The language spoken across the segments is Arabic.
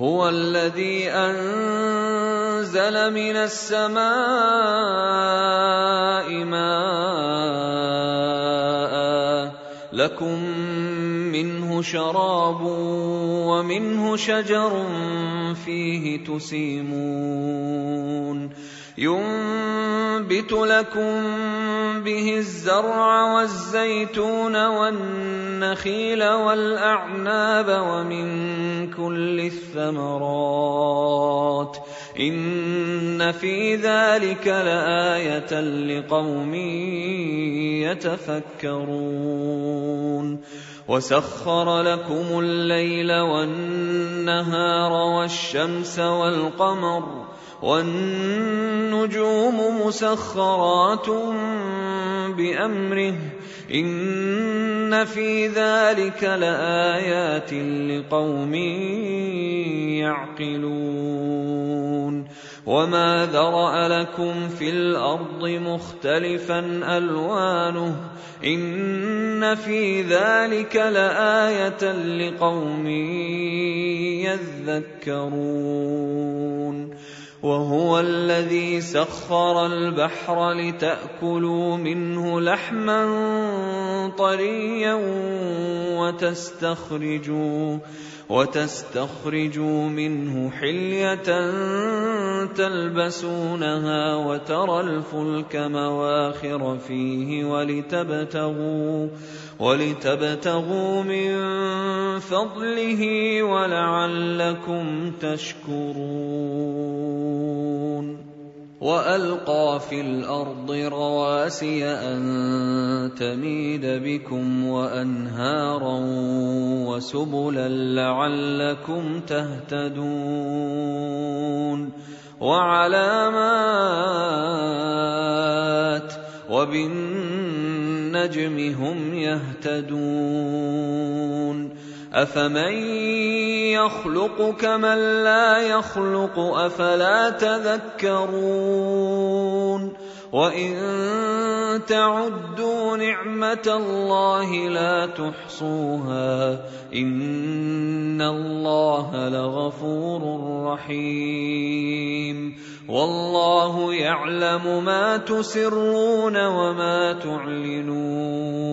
هو الذي أنزل من السماء ماء. لكم منه شراب ومنه شجر فيه تسيمون. ينبت لكم به الزرع والزيتون والنخيل والأعناب ومن كل الثمرات إن في ذلك لآية لقوم يتفكرون وسخر لكم الليل والنهار والشمس والقمر والنجوم مسخرات بأمره. إن في ذلك لآيات لقوم يعقلون. وما ذرأ لكم في الأرض مختلفا ألوانه. إن في ذلك لآية لقوم يذكرون. وهو الذي سخر البحر لتأكلوا منه لحما طريا وتستخرجوا وتستخرجوا منه حلية تلبسونها وترى الفلك مواخر فيه ولتبتغوا ولتبتغوا من فضله ولعلكم تشكرون. وألقى في الأرض رواسي أن تميد بكم وأنهارا وسبلا لعلكم تهتدون وعلامات وبالنجم هم يهتدون أفمن يخلق كمن لا يخلق أفلا تذكرون وان تعدوا نعمه الله لا تحصوها ان الله لغفور رحيم والله يعلم ما تسرون وما تعلنون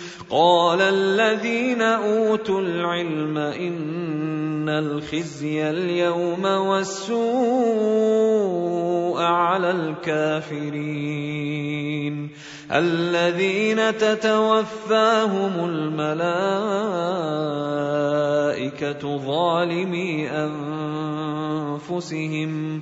قال الذين أوتوا العلم إن الخزي اليوم والسوء على الكافرين. الذين تتوفاهم الملائكة ظالمي أنفسهم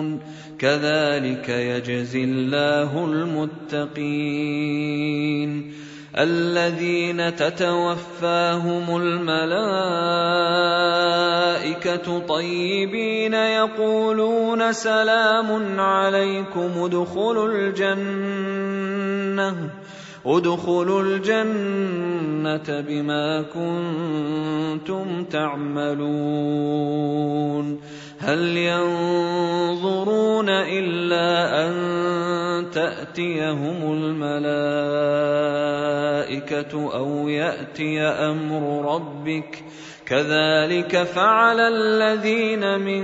كذلك يجزي الله المتقين. الذين تتوفاهم الملائكة طيبين يقولون سلام عليكم ادخلوا الجنة. ادخلوا الجنة بما كنتم تعملون. هل ينظرون إلا أن تأتيهم الملائكة أو يأتي أمر ربك ۖ؟ كذلك فعل الذين من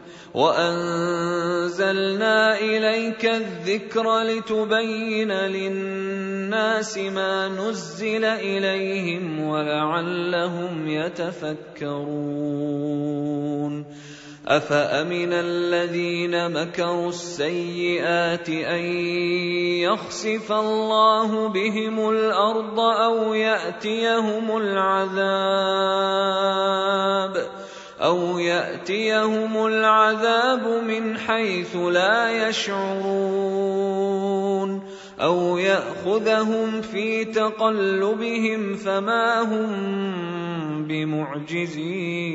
وأنزلنا إليك الذكر لتبين للناس ما نزل إليهم ولعلهم يتفكرون. أفأمن الذين مكروا السيئات أن يخسف الله بهم الأرض أو يأتيهم العذاب؟ أو ياتيهم العذاب من حيث لا يشعرون أو ياخذهم في تقلبهم فما هم بمعجزين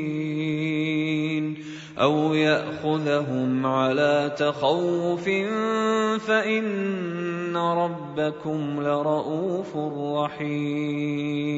أو ياخذهم على تخوف فان ربكم لرءوف رحيم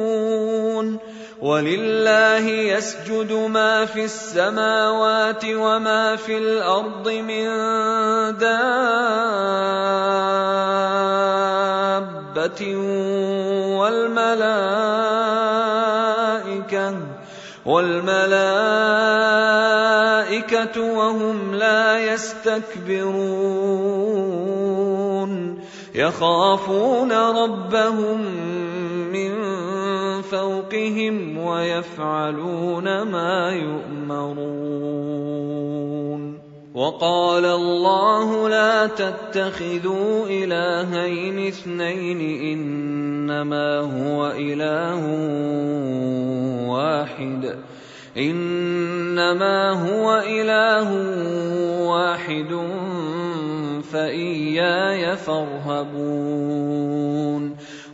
ولله يسجد ما في السماوات وما في الأرض من دابة والملائكة والملائكة وهم لا يستكبرون يخافون ربهم من فوقهم ويفعلون ما يؤمرون. وقال الله لا تتخذوا إلهين اثنين إنما هو إله واحد. إنما هو إله واحد فإياي فارهبون.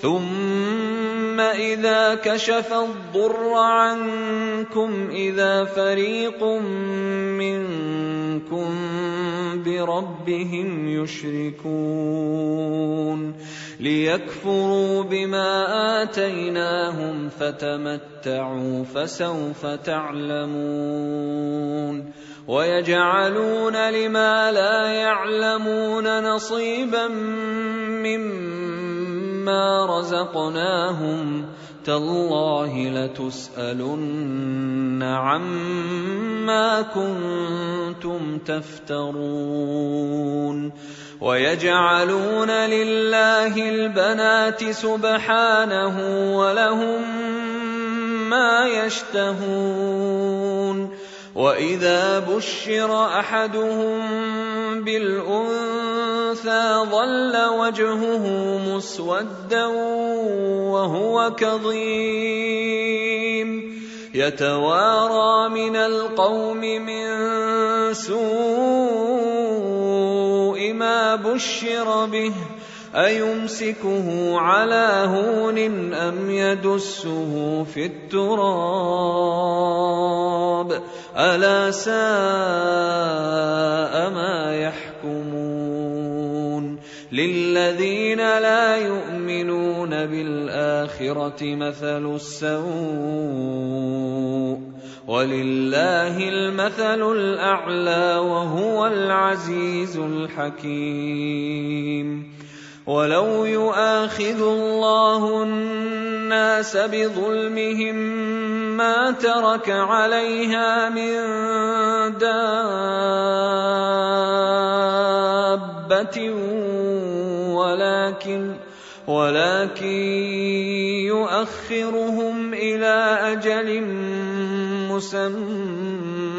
ثم إذا كشف الضر عنكم إذا فريق منكم بربهم يشركون ليكفروا بما آتيناهم فتمتعوا فسوف تعلمون ويجعلون لما لا يعلمون نصيبا مما رزقناهم تالله لتسألن عما كنتم تفترون ويجعلون لله البنات سبحانه ولهم ما يشتهون واذا بشر احدهم بالانثى ظل وجهه مسودا وهو كظيم يتوارى من القوم من سوء ما بشر به أيمسكه على هون أم يدسه في التراب ألا ساء ما يحكمون للذين لا يؤمنون بالآخرة مثل السوء ولله المثل الأعلى وهو العزيز الحكيم ولو يؤاخذ الله الناس بظلمهم ما ترك عليها من دابة ولكن ولكن يؤخرهم إلى أجل مسمى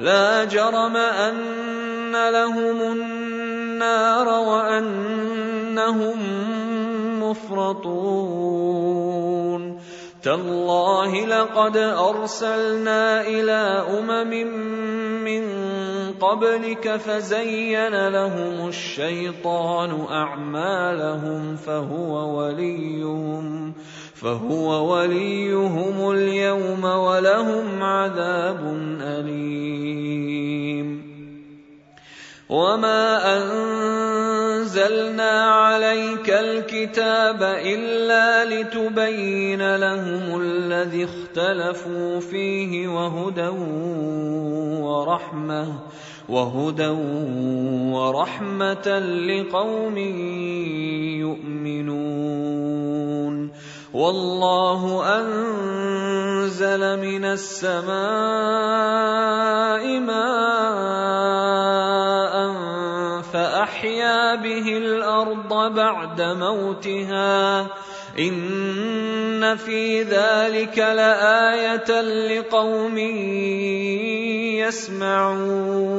لا جرم أن لهم النار وأنهم مفرطون. تالله لقد أرسلنا إلى أمم من قبلك فزين لهم الشيطان أعمالهم فهو وليهم. فهو وليهم اليوم ولهم عذاب أليم. وما انزلنا عليك الكتاب الا لتبين لهم الذي اختلفوا فيه وهدى ورحمه وهدى ورحمه لقوم يؤمنون. والله أنزل من السماء ماء فأحيا به الأرض بعد موتها. إن في ذلك لآية لقوم يسمعون.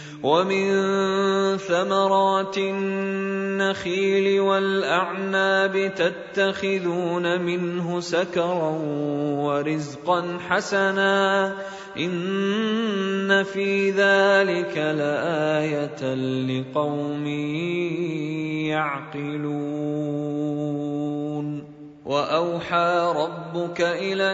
ومن ثمرات النخيل والأعناب تتخذون منه سكرا ورزقا حسنا إن في ذلك لآية لقوم يعقلون. وأوحى ربك إلى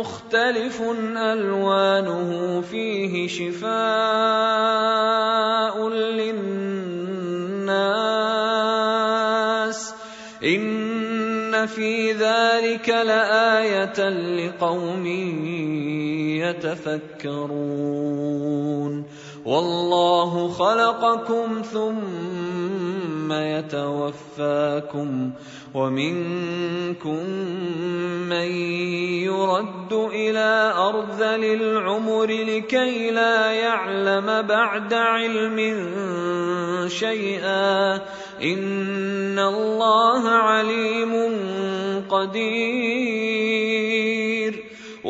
مختلف ألوانه فيه شفاء للناس إن في ذلك لآية لقوم يتفكرون والله خلقكم ثم يتوفاكم ومنكم من يرد إلى ارذل العمر لكي لا يعلم بعد علم شيئا إن الله عليم قدير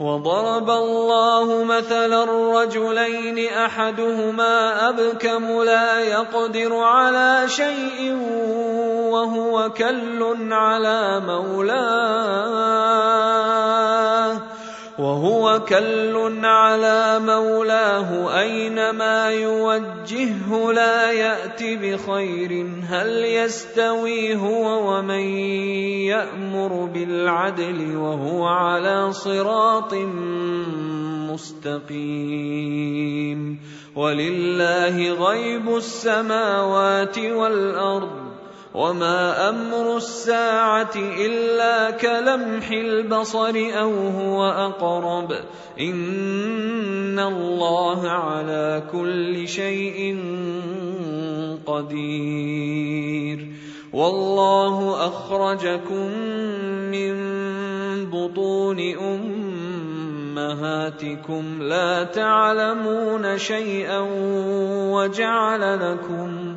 وضرب الله مثلا رجلين أحدهما أبكم لا يقدر على شيء وهو كل على مولاه وهو كل على مولاه أينما يوجهه لا يأت بخير هل يستوي هو ومن يأمر بالعدل وهو على صراط مستقيم ولله غيب السماوات والأرض وما أمر الساعة الا كلمح البصر أو هو اقرب ان الله على كل شيء قدير. والله اخرجكم من بطون امهاتكم لا تعلمون شيئا وجعل لكم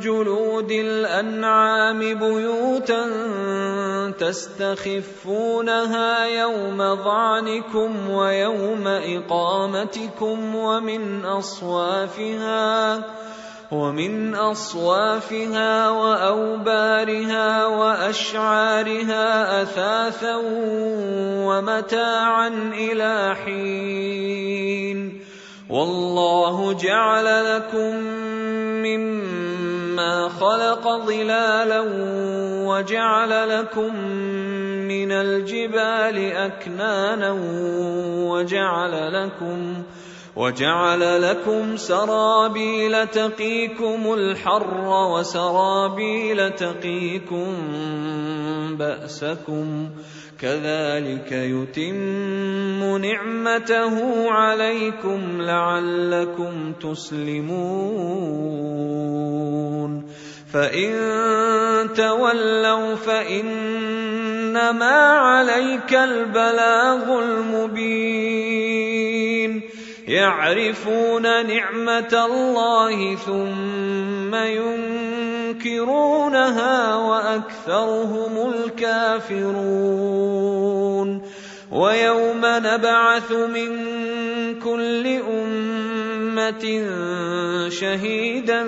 جلود الأنعام بيوتا تستخفونها يوم ظعنكم ويوم إقامتكم ومن أصوافها ومن أصوافها وأوبارها وأشعارها أثاثا ومتاعا إلى حين. والله جعل لكم مما خلق ظلالا وجعل لكم من الجبال اكنانا وجعل لكم وجعل لكم سرابيل تقيكم الحر وسرابيل تقيكم باسكم كذلك يتم نعمته عليكم لعلكم تسلمون. فإن تولوا فإنما عليك البلاغ المبين. يعرفون نعمة الله ثم ينكرونها وأكثرهم الكافرون. ويوم نبعث من كل أمة شهيدا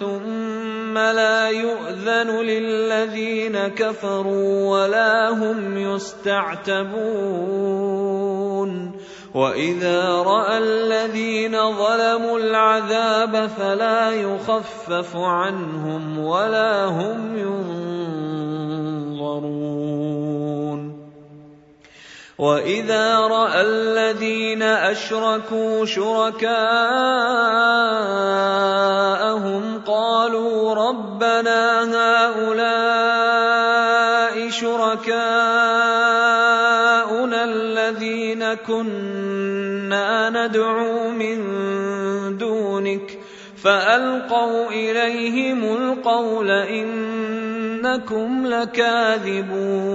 ثم لا يؤذن للذين كفروا ولا هم يستعتبون. واذا راى الذين ظلموا العذاب فلا يخفف عنهم ولا هم ينظرون واذا راى الذين اشركوا شركاءهم قالوا ربنا هؤلاء شركاؤنا الذين كنا ندعو من دونك فالقوا اليهم القول انكم لكاذبون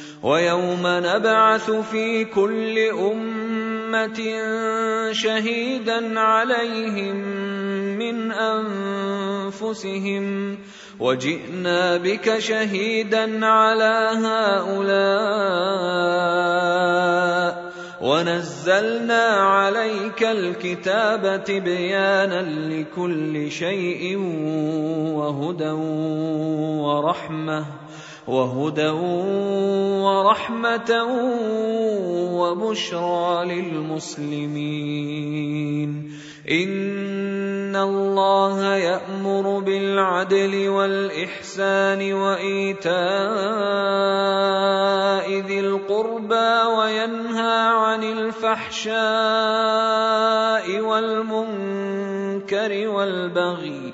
ويوم نبعث في كل أمة شهيدا عليهم من أنفسهم وجئنا بك شهيدا على هؤلاء ونزلنا عليك الكتاب تبيانا لكل شيء وهدى ورحمة وهدى ورحمة وبشرى للمسلمين. إن الله يأمر بالعدل والإحسان وإيتاء ذي القربى وينهى عن الفحشاء والمنكر والبغي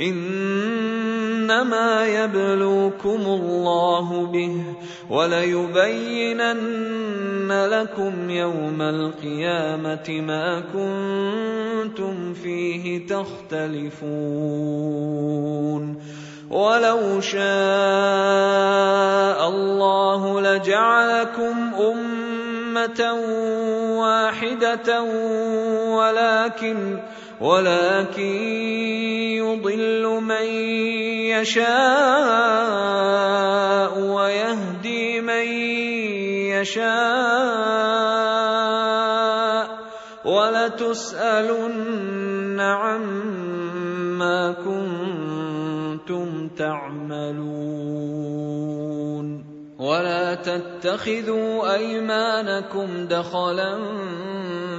إنما يبلوكم الله به وليبينن لكم يوم القيامة ما كنتم فيه تختلفون. ولو شاء الله لجعلكم أمة واحدة ولكن ولكن يضل من يشاء ويهدي من يشاء ولتسألن عما كنتم تعملون ولا تتخذوا أيمانكم دخلا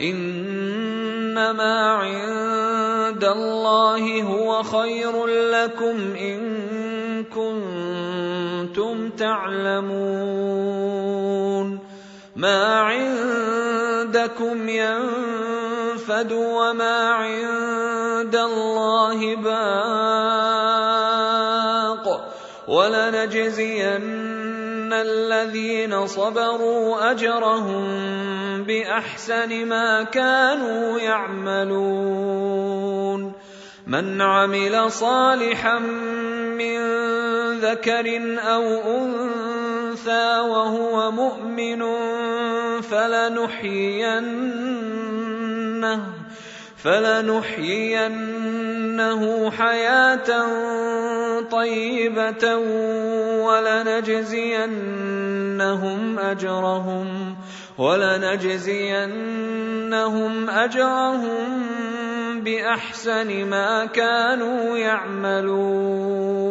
انما عند الله هو خير لكم ان كنتم تعلمون ما عندكم ينفد وما عند الله باق ولنجزين الذين صبروا اجرهم باحسن ما كانوا يعملون من عمل صالحا من ذكر أو انثى وهو مؤمن فلنحيينه فلنحيينه حياه طيبه ولنجزينهم اجرهم ولنجزينهم اجرهم باحسن ما كانوا يعملون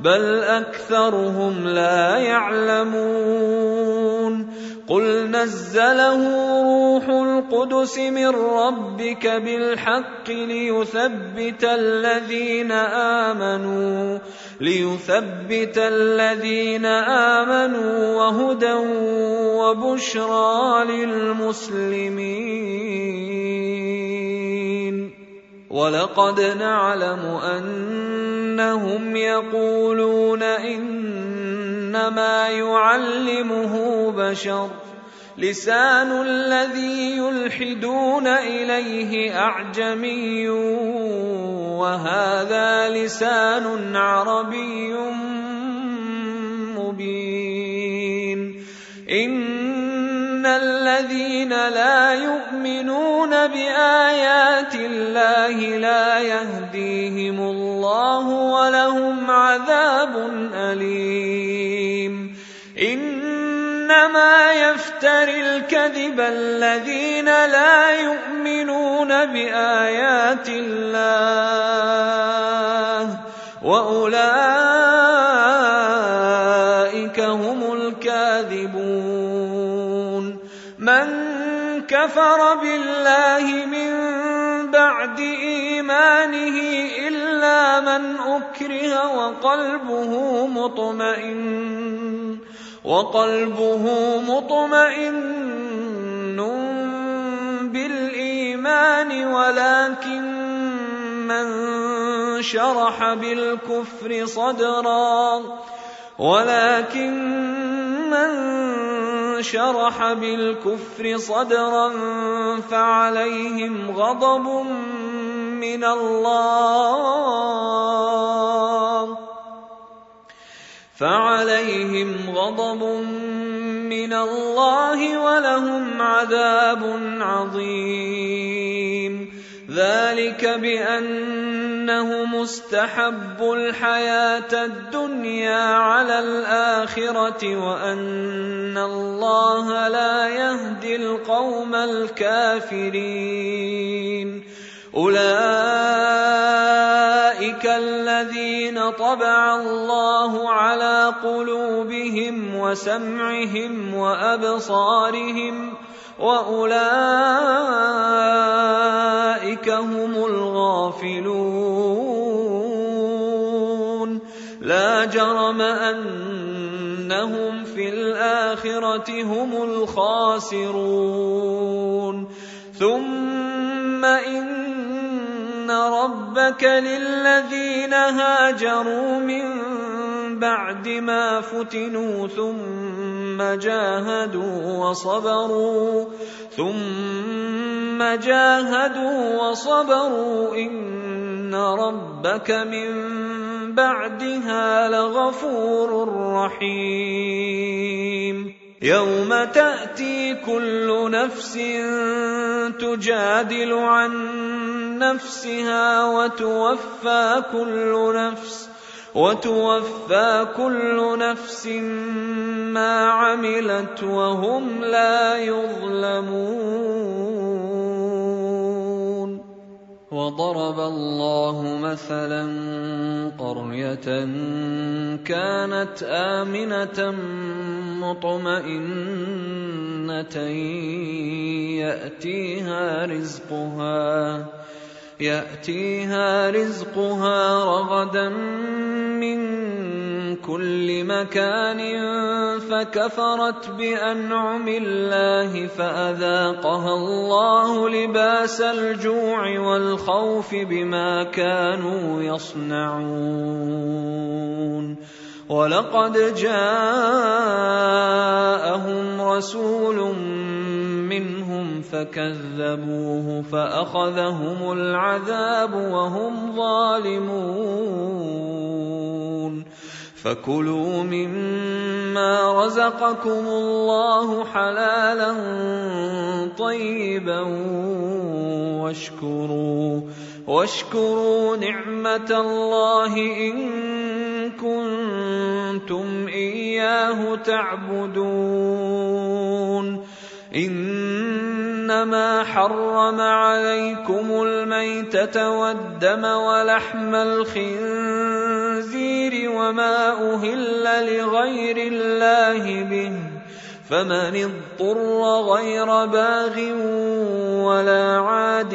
بل اكثرهم لا يعلمون قل نزله روح القدس من ربك بالحق ليثبت الذين امنوا ليثبت الذين امنوا وهدى وبشرى للمسلمين ولقد نعلم أنهم يقولون إنما يعلمه بشر. لسان الذي يلحدون إليه أعجمي وهذا لسان عربي مبين. ان الذين لا يؤمنون بآيات الله لا يهديهم الله ولهم عذاب أليم. إنما يفتري الكذب الذين لا يؤمنون بآيات الله وأولئك كفر بالله من بعد إيمانه إلا من أكره وقلبه مطمئن وقلبه مطمئن بالإيمان ولكن من شرح بالكفر صدرا. ولكن من شرح بالكفر صدرا فعليهم غضب من الله. فعليهم غضب من الله ولهم عذاب عظيم. ذلك بأنه مستحب الحياة الدنيا على الآخرة وأن الله لا يهدي القوم الكافرين. أولئك الذين طبع الله على قلوبهم وسمعهم وأبصارهم وأولئك هم الغافلون. لا جرم أنهم في الآخرة هم الخاسرون. ثم إن ربك للذين هاجروا من بعد ما فتنوا ثم جاهدوا وصبروا ثم جاهدوا وصبروا إن ربك من بعدها لغفور رحيم. يوم تأتي كل نفس تجادل عن نفسها وتوفى كل نفس وتوفى كل نفس ما عملت وهم لا يظلمون. وضرب الله مثلا قرية كانت آمنة مطمئنة يأتيها رزقها. يأتيها رزقها رغدا من كل مكان فكفرت بأنعم الله فأذاقها الله لباس الجوع والخوف بما كانوا يصنعون. ولقد جاءهم رسول منهم فكذبوه فأخذهم العذاب وهم ظالمون. فكلوا مما رزقكم الله حلالا طيبا واشكروا. واشكروا نعمة الله إن كنتم إياه تعبدون. إنما حرم عليكم الميتة والدم ولحم الخنزير وما أهل لغير الله به. فمن اضطر غير باغ ولا عاد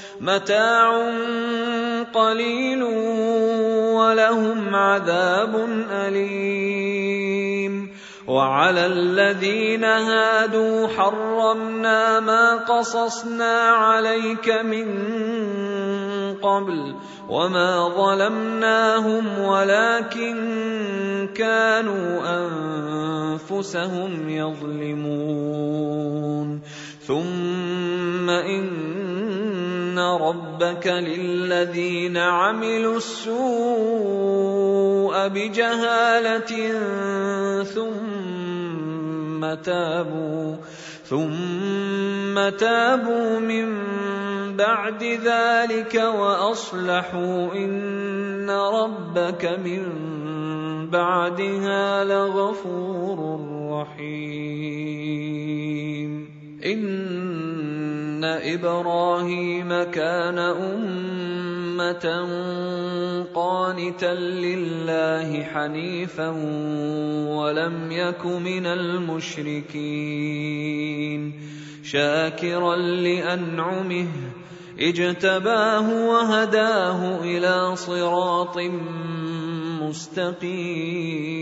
متاع قليل ولهم عذاب أليم. وعلى الذين هادوا حرمنا ما قصصنا عليك من قبل وما ظلمناهم ولكن كانوا أنفسهم يظلمون. ثم إن ربك للذين عملوا السوء بجهاله ثم تابوا ثم تابوا من بعد ذلك واصلحوا ان ربك من بعدها لغفور رحيم. أن إبراهيم كان أمة قانتا لله حنيفا ولم يك من المشركين شاكرا لأنعمه اجتباه وهداه إلى صراط مستقيم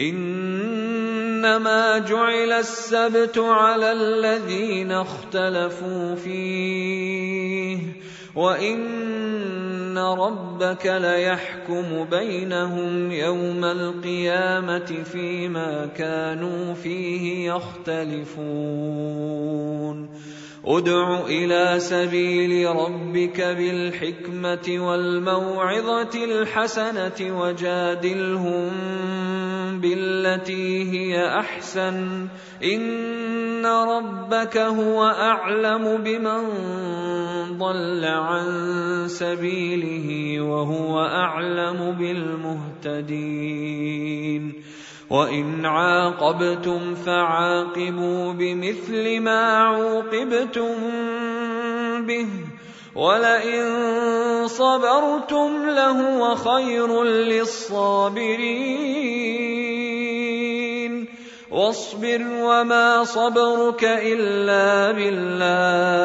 إنما جعل السبت على الذين اختلفوا فيه وإن ربك ليحكم بينهم يوم القيامة فيما كانوا فيه يختلفون. ادع إلى سبيل ربك بالحكمة والموعظة الحسنة وجادلهم بالتي هي أحسن. إن ربك هو أعلم بمن ضل عن سبيله وهو أعلم بالمهتدين. وان عاقبتم فعاقبوا بمثل ما عوقبتم به ولئن صبرتم لهو خير للصابرين واصبر وما صبرك الا بالله